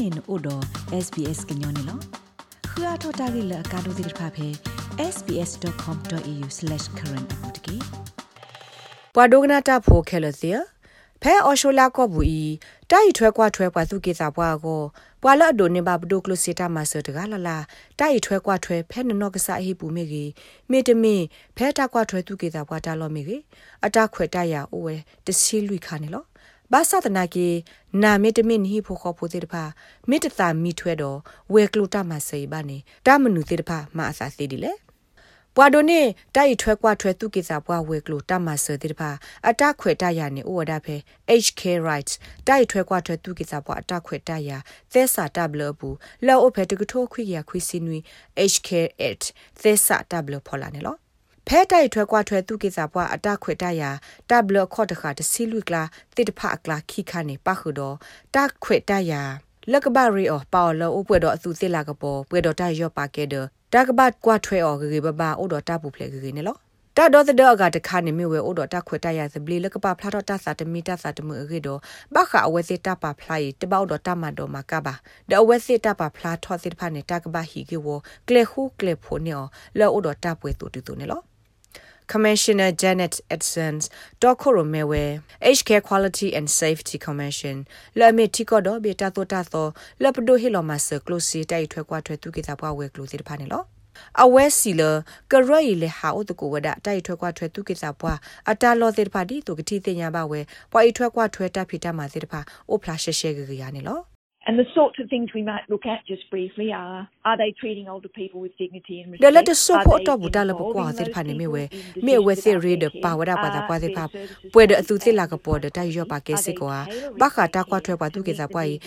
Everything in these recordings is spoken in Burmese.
နေနို့တော့ SBS ကညောနေလောခရထတာဂိလကာဒိုဒိဖာဖေ sbs.com.au/current အပူတကေပွာဒိုဂနာတာဖိုခဲလစီဖဲအော်ရှိုလာကောဘူဤတိုက်ထွဲကွာထွဲကွာသူကေစာပွားကိုပွာလအဒိုနေဘာဘဒိုကလစီတာမဆတကလာလာတိုက်ထွဲကွာထွဲဖဲနနော့ကစားဟိပူမေကြီးမေတမင်ဖဲတာကွာထွဲသူကေစာပွားတာလောမေကြီးအတခွဲတရအိုဝဲတစီလွိခါနေလော ဘာသာတနာကေနာမေတမင်ဟိဖို့ခေါ်ဖို့တဲ့တဖာမေတ္တာမိထွဲတော့ဝဲကလူတာမဆေဘာနေတာမနုတဲ့တဖာမအစာသေးဒီလေပွာဒိုနေတိုက်ထွဲကွာထွဲသူကိစားပွားဝဲကလိုတမဆတဲ့တဖာအတခွေတရနေဩဝဒဖဲ HK rights တိုက်ထွဲကွာထွဲသူကိစားပွားအတခွေတရသဲစာတဘလဘူးလောအဖဲတကထိုးခွေရခွေစီနွီ HK8 သဲစာတဘလဖော်လာနေလော ဖဲတိုက်ထွဲကွာထွဲသူကိစားပွားအတခွေတရတဘလခော့တခါတစီလူကလာတိတဖအကလာခိခါနေပခုတော့တခွေတရလက်ကဘာရီအော်ပါလောအပွေတော့အသူစစ်လာကပေါ်ပွေတော့တရော့ပါခဲ့တဲ့တကဘတ်ကွာထွဲအော်ဂေဘဘာအိုတော့တပူဖလေဂေနေလောတာတော့တဲ့တော့ကတခါနေမြဝဲအိုတော့တခွေတရစပလီလကပဖလာတော့တဆာတမီတဆာတမှုရေတော့ဘခအဝဲစစ်တပါဖလိုက်တပေါတော့တမတော့မကပါဒအဝဲစစ်တပါဖလာထော့စစ်ဖာနေတကဘဟီကေဝကလေခုကလေဖိုနေလောအိုတော့တပွေတူတူနေလော Commissioner Janet Edsons Dokoro Mewe HK Quality and Safety Commission လမေတီကောတော့ဘေတာတိုတာသောလပဒိုဟီလိုမဆာကလိုစီတိုက်ထွဲကွာထွဲသူကိတာပွားဝဲကလိုစီတဖာနေလောအဝဲစီလကရရီလေဟာအိုတကိုဝဒတိုက်ထွဲကွာထွဲသူကိတာပွားအတာလောစီတဖာဒီတူကတိတင်ညာပါဝဲပွားဤထွဲကွာထွဲတပ်ဖီတမှာစီတဖာအိုဖလာရှေရှေဂရီယာနေလော And the sorts of things we might look at just briefly are are they treating older people with dignity and respect? The letter support to buta la kwa se phane me we me we se re de pa wada pa da pa se pha pwe de atu se la ka po de ta yo pa ke se kwa ba kha ta kwa thwe pa tu ke sa pwa yi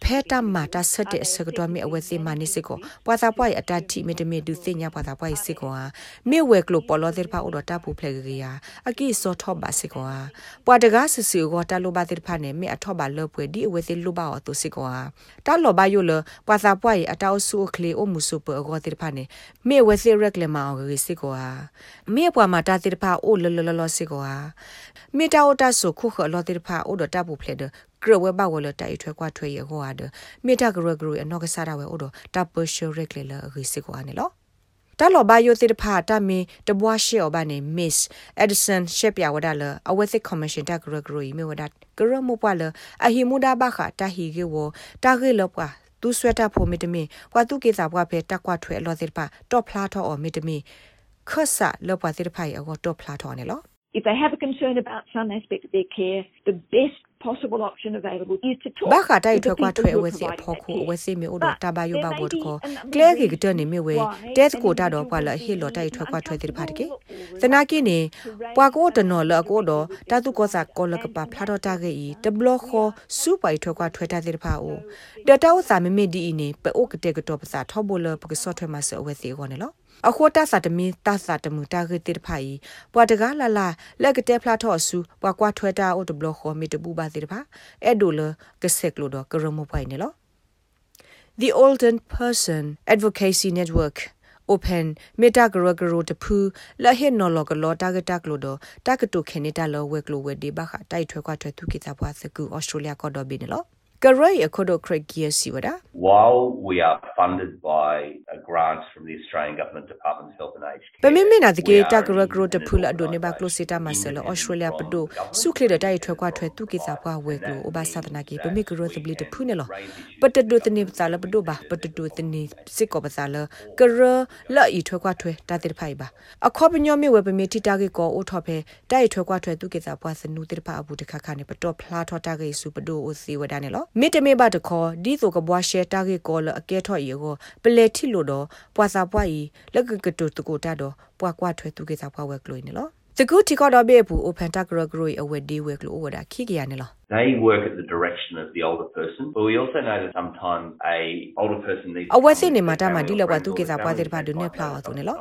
phe ta ma ta sat de se ka to me awe se ma ni se ko pwa sa pwa yi ata ti me de me du se nya pwa sa pwa yi se ko me we klo po lo se pha o do ta pu phle ge ya a ki so tho ba se ko pwa de ga se se ko ta lo ba se pha ne me a tho ba lo pwe di awe se lo ba o to se ko တာလောဘယိုလပွာစာပွားရအတောက်ဆုခလေအမှုစုပအကောတိဖာနေမေဝစီရက်လေမောင်ဂေစီကောဟာမေပွာမှာတာတိဖာအိုလလလလစီကောဟာမေတာအိုတာဆုခုခလောတိဖာအိုဒတာပူဖလေဒကရဝဲဘဝလတိုင်ထွဲကွာထွဲရဟောဟာဒမေတာဂရဂရအနောက်ကစားတာဝဲအိုဒတာပရှရက်လေလဂေစီကောဟာနေလော တာလောဘယိုတိတဖာတာမီတဘွားရှေအဘနေ Miss Edison ရှက်ပြဝဒါလအဝဲစစ်ကော်မရှင်တာဂရဂရီမေဝဒါဂရမပွာလအဟီမူဒါဘခတာဟီကေဝတာဂေလောပွာသူဆွဲတာဖို့မီတမီကွာသူကေစာဘွားဖဲတက်ကွာထွဲအလောစစ်ပါတော့ဖလားထောအော်မီတမီခဆာလောပွားစစ်ဖိုင်အောတော့ဖလားထောနေလော If they have a concern about some aspect of their care, the best possible option available is to talk ဘာခတိုင်ထွက်ကထွဲအဝဲစီအဖို့ခုအဝဲစီမျိုးတော့တဘာယဘာဘောတခေါကလဲကေကတနေမြဝဲတက်ကိုတာတော့ပွာလဟေလောတိုင်ထွက်ကထွဲတိဖာတကေသနာကိနေပွာကိုတနော်လကိုတော့တာသူကောစာကောလကပါဖလာတော့တာကေဤတဘလခောစူပိုင်ထွက်ကထွဲတာတိဖာအိုတတောစာမမေဒီနေပေအိုကတဲ့ကတော့ပ စာထောဘလပကဆော့ထွဲမှာဆောအဝဲစီကောနေလောအခေါ်တဆာတမီတဆာတမှုတာဂေတိဖိုင်ပွာတကားလာလာလက်ကတဲ့ဖလာထော့ဆူပွာကွာထွဲတာအိုတဘလခောမီတပူပါစီတဖာအဲ့ဒိုလကဆက်ကလို့တော့ကရမဖိုင်နေလော The Olden Person Advocacy Network open meta gro gro de phu la he no lo lo ta ga ta klo do ta ka to khen ta lo we klo we de ba kha tai thwe kwa thwe tu ki ta bwa se ku australia ko do bi ne lo Karai akodo Craig Gear siwada While we are funded by uh, grants from the Australian Government Department of Health and Aged Care Pemi mena de ke ta gro gro de phula do ne ba close sita masela Australia pdo sukle de dai thwe kwa thwe tu ki sa kwa we klo oba sadana ke pemi gro de bli de phu ne lo pat do tni sa la pdo ba pat do tni sik ko ba sa la kra la i thwe kwa thwe ta de phai ba akho pnyo mi we pemi ti ta ke ko o tho phe dai thwe kwa thwe tu ki sa pwa snu de pha abu de kha kha ne pdo phla tho ta ke su pdo o si wada ne lo မေတမေဘတခေါ်ဒီဆိုကဘွားရှဲတာဂေကောလအကဲထော့ရေကိုပလေထီလို့တော့ပွာစာပွားဤလက်ကကတူတကိုတာတော့ပွာကွာထွဲသူကေစာပွားဝဲကလို့နေလို့တကူတီကတော့ဘေဘူး open tag gro အဝဲဒီဝဲကလို့ဝဒါခိကရနေလို့ They work at the direction of the older person, but we also know that sometimes a older person needs အဝဲစနေမှာတာမဒီလောက်ပါသူကေစာပွားတဲ့ဘာဒုနေဖလာအောင်သူနေလို့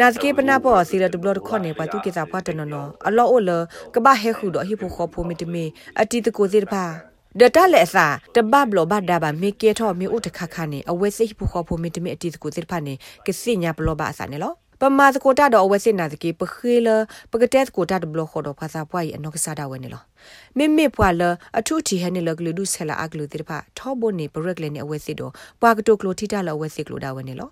နာစကေပနာပေါ်စီရဒဘလခေါနေပါသူကေစာပွားတနော်နော်အလောအိုလကဘာဟဲခုတော့ဟိဖိုခေါဖိုမီတမီအတီတကိုစီတပါ ဒတာလက်စာတဘဘလဘဒါဘာမေကေထောမီဥတခခနေအဝဲစိဖူခေါ်ဖို့မီတမီအတီကိုစစ်ဖာနေကစိညာဘလဘအစာနေလော ပပမာသကိုတာတော့အဝဲစစ်နာတကေပခေလပကတဲ့ကိုတာဒဘလခေါ်တော့ဖာစာပွားရအနောက်ကစားတာဝဲနေလောမေမေပွာလအထုတီဟဲနေလကလူဒုဆလာအကလူတိဖာထောဘိုနေပရက်လေနေအဝဲစစ်တော့ပွာကတိုကလိုတီတာလအဝဲစစ်ကလိုတာဝဲနေလော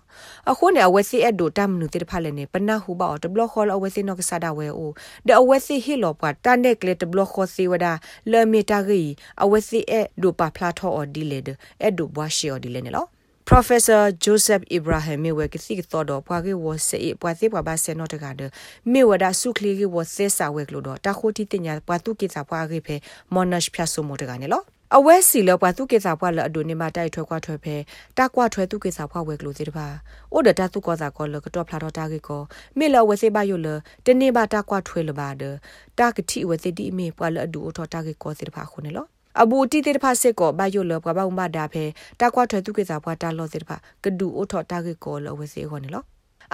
အခုနေအဝဲစစ်အဒိုတမ်နုတိဖာလေနေပနာဟုဘောတဘလခေါ်လအဝဲစစ်နောက်ကစားတာဝဲအိုဒအဝဲစစ်ဟီလောပွာတန်တဲ့ကလေတဘလခေါ်စီဝဒါလေမီတာဂီအဝဲစစ်အဒိုပါဖလာထောအော်ဒီလေဒအဒိုဘွားရှီအော်ဒီလေနေလော Professor Joseph Ibrahim me we kisi to do pwa ge wo se e pwa se pwa ba se no ta ga de me wa da su kli ge wo se sa we klo do ta kho ti tin nya pwa tu ki sa pwa ge phe monash phya so mo ta ga ne lo အဝဲစီလပွားသူကေစာပွားလအဒိုနေမတိုက်ထွဲကွာထွဲဖဲတာကွာထွဲသူကေစာဖွားဝဲကလို့စီတပါအိုဒတာသူကောစာကောလကတော့ဖလာတော့တာကေကောမေလဝဲစေပါယိုလတနေပါတာကွာထွဲလပါဒတာကတိဝဲစီဒီမေပွားလအဒိုထောတာကေကောစီတပါခုနေလော အဘူတီတေတဖာစစ်ကောဘာယိုလဘဘာဥမဒါဖဲတာကွာထွဲသူကေစာပွားတာလောစီတပါကဒူအိုထောတာကေကောလဝဲစေခေါနေလော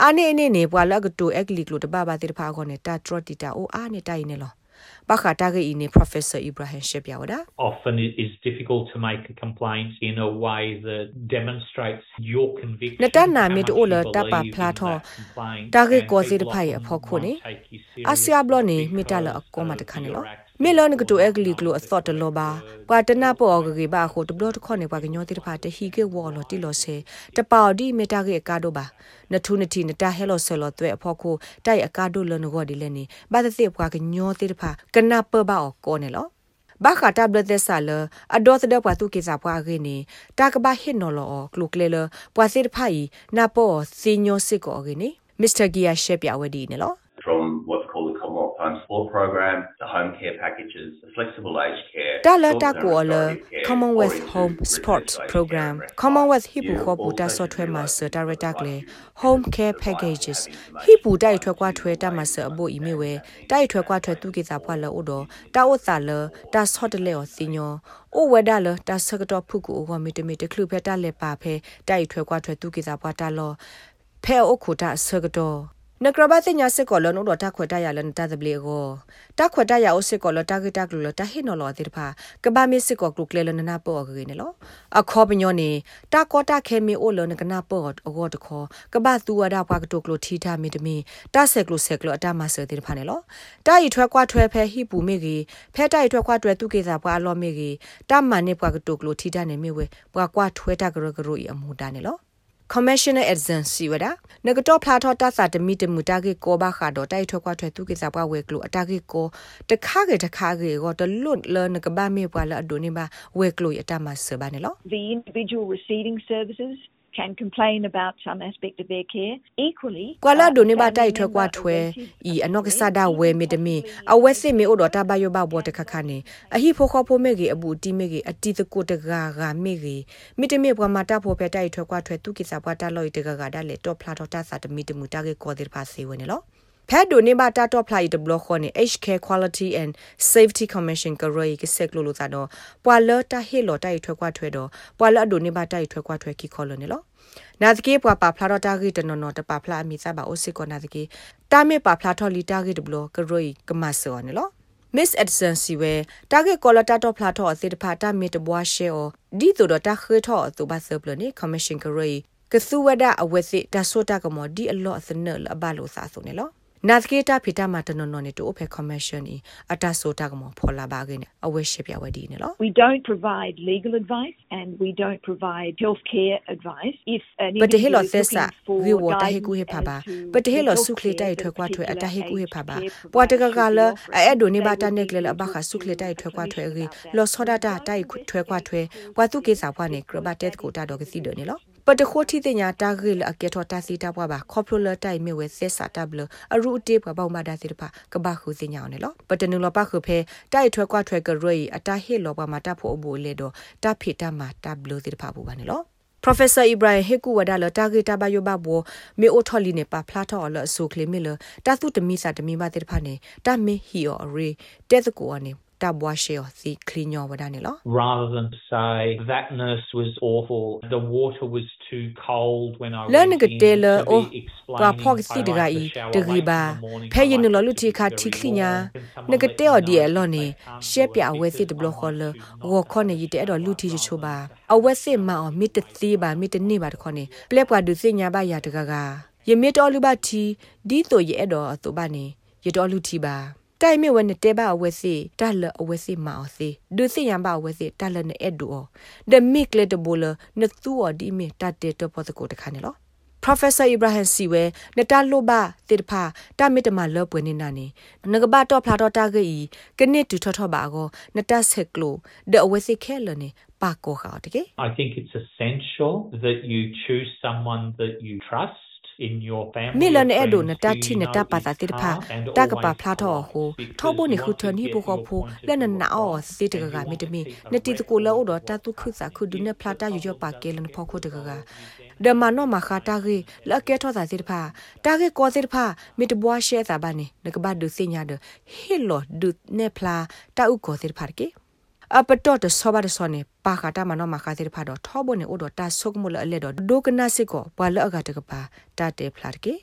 အာနေနေနေပွာလကတူအက်ကလီကလိုတဘာဘာတေတဖာခေါနေတာထရတီတာအိုအာနေတိုင်နေလောဘာခတာဂီနေ professor ibrahim shepyawada often it is difficult to make a complaint in a way that demonstrates your conviction nata na mi to la ta pa phla tho ta ge ko si de phai a pho kho ne asia blo ne mi ta la ko ma de khan ne lo မေလနကတူအဂလီကလိုအသော့တလောပါပွာတနာပေါ်ဂေဘာခိုတဘလတ်ခေါနေပွာကညောတိတဖာတဟီကေဝော်လတိလောဆေတပေါဒီမေတာကေကာဒိုပါနထုနတိနတာဟဲလောဆလောတွဲအဖို့ခိုတိုက်အကာဒိုလနဂောဒီလဲနေဘာသတိပွာကညောတိတဖာကနာပဘာအောကောနေလောဘာခတာဘလသက်ဆာလအဒေါ်သဒပွားသူကေစာပွားခင်းနေတာကဘာဟစ်နော်လောကလုကလေလပွာစစ်ဖိုင်နာပေါ်စီညိုစစ်ကောခင်းနေမစ္စတာဂီယာရှက်ပြဝဒီနေလော from what's called the Commonwealth Home Support Program, the home care packages, the flexible aged care. Dala ta ko ala Commonwealth Home Support Program, Commonwealth Hibu ko buta software master director kle home care packages. Hibu dai thwe kwa thwe ta master abo ime we dai thwe kwa thwe tu ki za phwa la odo ta o ta la ta sot le o sinyo o weda la ta sakato phu ku o mi te mi te khlu phe ta le pa phe dai thwe kwa thwe tu ki za phwa ta lo phe o khu ta sakato နကရဘတဲ့ညာစစ်ကောလနိုတော့တခွတ်တရလန်တသဘလေကိုတခွတ်တရအိုစစ်ကောလတကတကလတဟိနော်လောတိဖာကဘာမစ်စစ်ကောကလုကလေလနနာပေါ်ကေနေလောအခေါ်ပညောနေတကောတခဲမီအိုလနကနာပေါ်အောတခေါ်ကဘာသူဝဒပွားကတုကလထီတာမီတမီတဆက်ကလဆက်ကလအတမဆတိဖာနေလောတာရီထွဲကွာထွဲဖဲဟိပူမေကြီးဖဲတိုင်ထွဲကွာထွဲသူကေစာပွားလောမေကြီးတမန်နေပွားကတုကလထီတာနေမေဝဲပွားကွာထွဲတာကရကရအမှုတာနေလော commissioner agency wada nagato phlato ta sa temi temu ta ge ko ba kha do tai thwa kwa thwe tu ke sa pa we klo ata ge ko ta kha ge ta kha ge go to lut le na ka ba me pwa la ado ni ba we klo ya ta ma se ba ne lo the individual receiving services can complain about some aspect of their care equally ကွာလာဒိုနေဘာတိုက်ထွဲကွာထွဲဤအနောက်ကဆာဒါဝဲမီတမီအဝဲစစ်မီအိုဒတာဘယောဘဘောတခခနေအဟိဖိုခေါဖိုမေကြီးအဘူတီမေကြီးအတီတကုတဂါဂါမေကြီးမီတမီပွားမတာဖိုဖဲတိုက်ထွဲကွာထွဲသူကိစာပွားတာလော်တဂါဂါဒါလေတော့ဖလာတော့တာစာတမီတမူတာကေကောဒီပါစီဝနေလော ဖဲဒိုနေဘာတာတော့ဖလိုက်တဘလခွန်နေ HK Quality and Safety Commission ကရိုကစက်လို့လို့သာတော့ပွာလတာဟေလောတိုက်ထွဲကွာထွဲတော့ပွာလအဒိုနေဘာတိုက်ထွဲကွာထွဲခိခေါ်လို့နေလောနာသကေပွာပါဖလာတော့တာဂီတနော်နော်တပါဖလာအမိစားပါအိုစစ်ကောနာသကေတာမေပါဖလာထော်လီတာဂီတဘလကရိုကမဆောနေလော Miss Edson Siwe target quality to plato a thit phata mit bwa she o di to do ta khwe tho to ba se plo ni commission kare ka suwada awesi ta sota ka mo di a lot asne la ba lo sa so ne lo နာ သကေတာဖီတာမတနော်နော်နေတူအဖေကွန်မရှင်ဤအတဆိုတာကမဖော်လာပါကိနေအဝဲရှိပြဝဒီနေလော We don't provide legal advice and we don't provide healthcare advice if an ပတဟေလော individual သ is က် looking ဆာ for ဝီဝတာဟေကူဟေဖာပါပတဟေလောစုခလေတိုက်ထွဲကွာထွဲအတဟေကူဟေဖာပါပွာတကကလအဲ့ဒိုနေဘာတာနေကလအဘခစုခလေတိုက်ထွဲကွာထွဲရီလောစောဒတာတိုက်ထွဲကွာထွဲ ပွာသူကေစာဖွာနေကရဘတက်ကိုတာတော့ကစီဒနေလောပတခိုတီတင်ညာတာဂရီလအကေထောတာစီတာပွားပါခေါပလိုလတိုင်မြဝဲဆက်စာတာဘလအရူတေပွားပေါမတာစီတပါကဘာခုစညာနေလောပတနုလပခုဖဲတိုက်ထွဲကွာထွဲကရီအတာဟေလောပါမတာဖို့အဘူလေတော့တာဖိတာမာတာဘလစီတပါဘူပါနေလော Professor Ibrahim Heku wada la target ta ba yo ba bo me o tholi ne pa phla tho la so kle me la ta tu temi sa temi ma te pha ne ta me hi o re te the ko ne ta bwa she o si clean yo wada ne lo rather than to say that nurse was awful the water was too cold when I le went ne ke in te le to o be explaining ka phok si I de ga like i the shower de wait gi in ba the morning. phe yin I lo like lu to ti be kha very ti klinya warm. Can someone ne ke let te me o di know e lo if ne they can't she do pya it we si de because blo I kho le want to wo not kho ne yi te have do lu to ti write chu ba wrong. a we si ma o mi te ti ba mi te ni ba de kho ne ple pwa du si nya ba ya de ga ga ယမေတော်လူပါတီဒီတိုရဲ့တော့အတူပါနေရတော်လူတီပါ တိုင်မြဝနဲ့တဲပါအဝဲစီတလအဝဲစီမအောင်စီဒုစီယံပါအဝဲစီတလနဲ့အဒူအောဒမစ်လက်တဘူလနသူော်ဒီမီတတ်တဲ့တော့ပေါ်တကိုတခါနေလော Professor Ibrahim Siwe နတလိုဘာတိတဖာတမစ်တမလောပွေနေနာနေငကဘာတော့ဖလာတော့တာဂီကနစ်တူထထဘာကိုနတဆက်ကလိုဒအဝဲစီခဲလနေပါကိုခါတကေ I think it's essential that you choose someone that you trust in your family မိလနဲ့အဒိုနတတိနတပါတာတိတဖာတကပါဖလာတော့ဟိုထောဘနေခုထနီဘူခေါဖိုလက်နနာအောစီတကကမိတမီနတိတကိုလောတော့တတုခုစာခုဒုနဖလာတာယူရပါကဲလနဖောခုတကကဒမနောမခါတာဂေလကဲထောတာတိတဖာတာဂေကောတိတဖာမိတဘွားရှဲတာဘာနေနကဘာဒုစညာဒဟီလောဒုနေဖလာတာဥကောတိတဖာကေ အပတော့တဆောပါတဆောနေပါခတာမနောမခါတိဖာတော့ထောဘနေအိုတော့တာဆုကမလအလက်တော့ဒိုကနာစစ်ကိုဘွာလအကတကပါတာတေဖလာကေ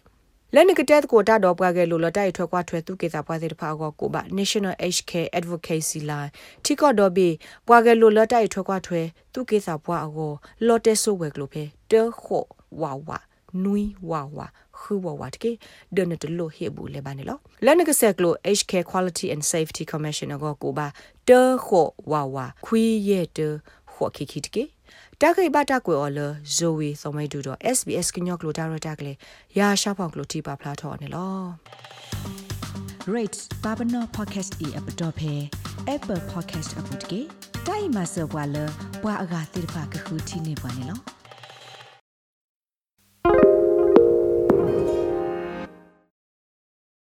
လက်နကတဲ့ကိုတာတော့ပွားခဲ့လို့လတိုက်ထွက်ကွာထွဲသူကေတာပွားတဲ့တဖာကောကိုပါ National HK Advocacy Line ထိကော့တော့ဘီပွားခဲ့လို့လတိုက်ထွက်ကွာထွဲသူကေတာပွားအောလော်တက်ဆိုဝဲကလို့ဖဲတဲခိုဝါဝါ နွီဝါဝါခူဝါဝါတကေဒနတလို့ဟေဘူးလေပါနေလောလက်နကဆက်ကလို့ HK Quality and Safety Commissioner ကိုကိုပါတဲခိုဝါဝါခွီးရဲ့တဲခိုခိခိတကေတခိဘတာကွေော်လဇိုဝီသမိုင်းဒူတော့ SBS ကညော့ကလိုတာရတာကလေးရာရှာဖောက်ကလိုတီပါဖလာထော်နေလော rate babano podcast e app dot phe apple podcast app dot ke dai ma so bwa le bwa aga tir pha ka khu thi ne bwa ne lo